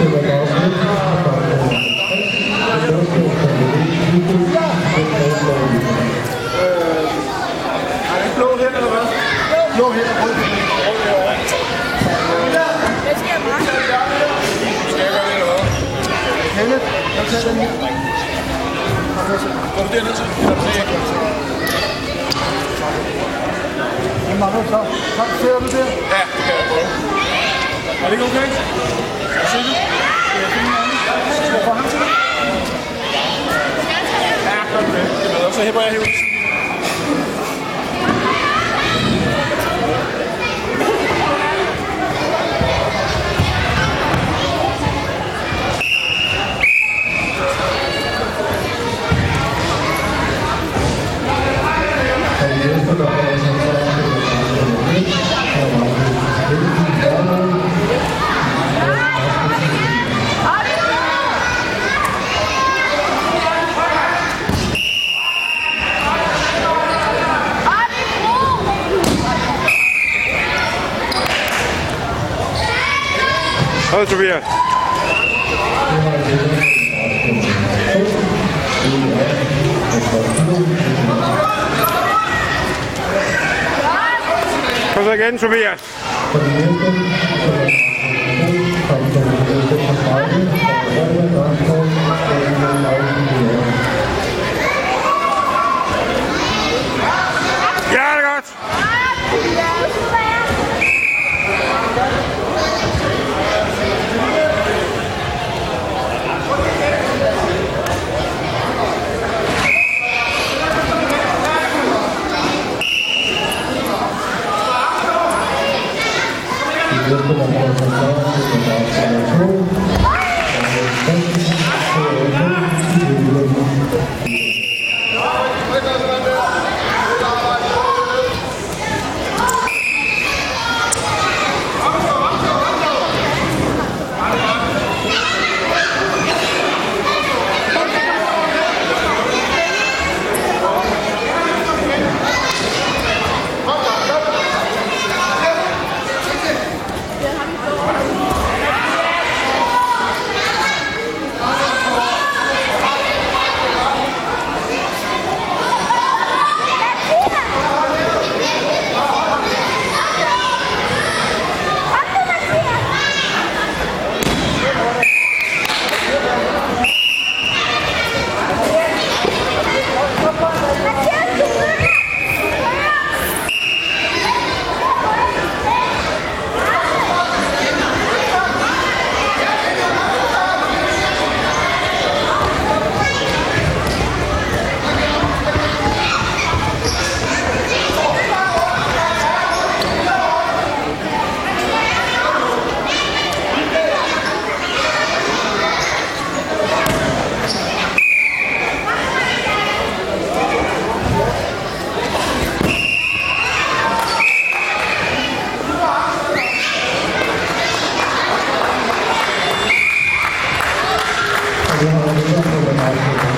Har blå her. Blå her, Skal det, så, så du der? Ja, det kan jeg prøve. Er det ikke okay? Siger jeg jeg det? Det. Så hæpper jeg herude. Hej Tobias. Kom så igen, Tobias. Thank you.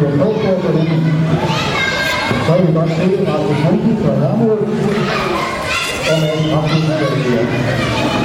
der Vorsteherin. Ich habe das Schild auf dem Handy von Hamburg und ich habe mich verliert.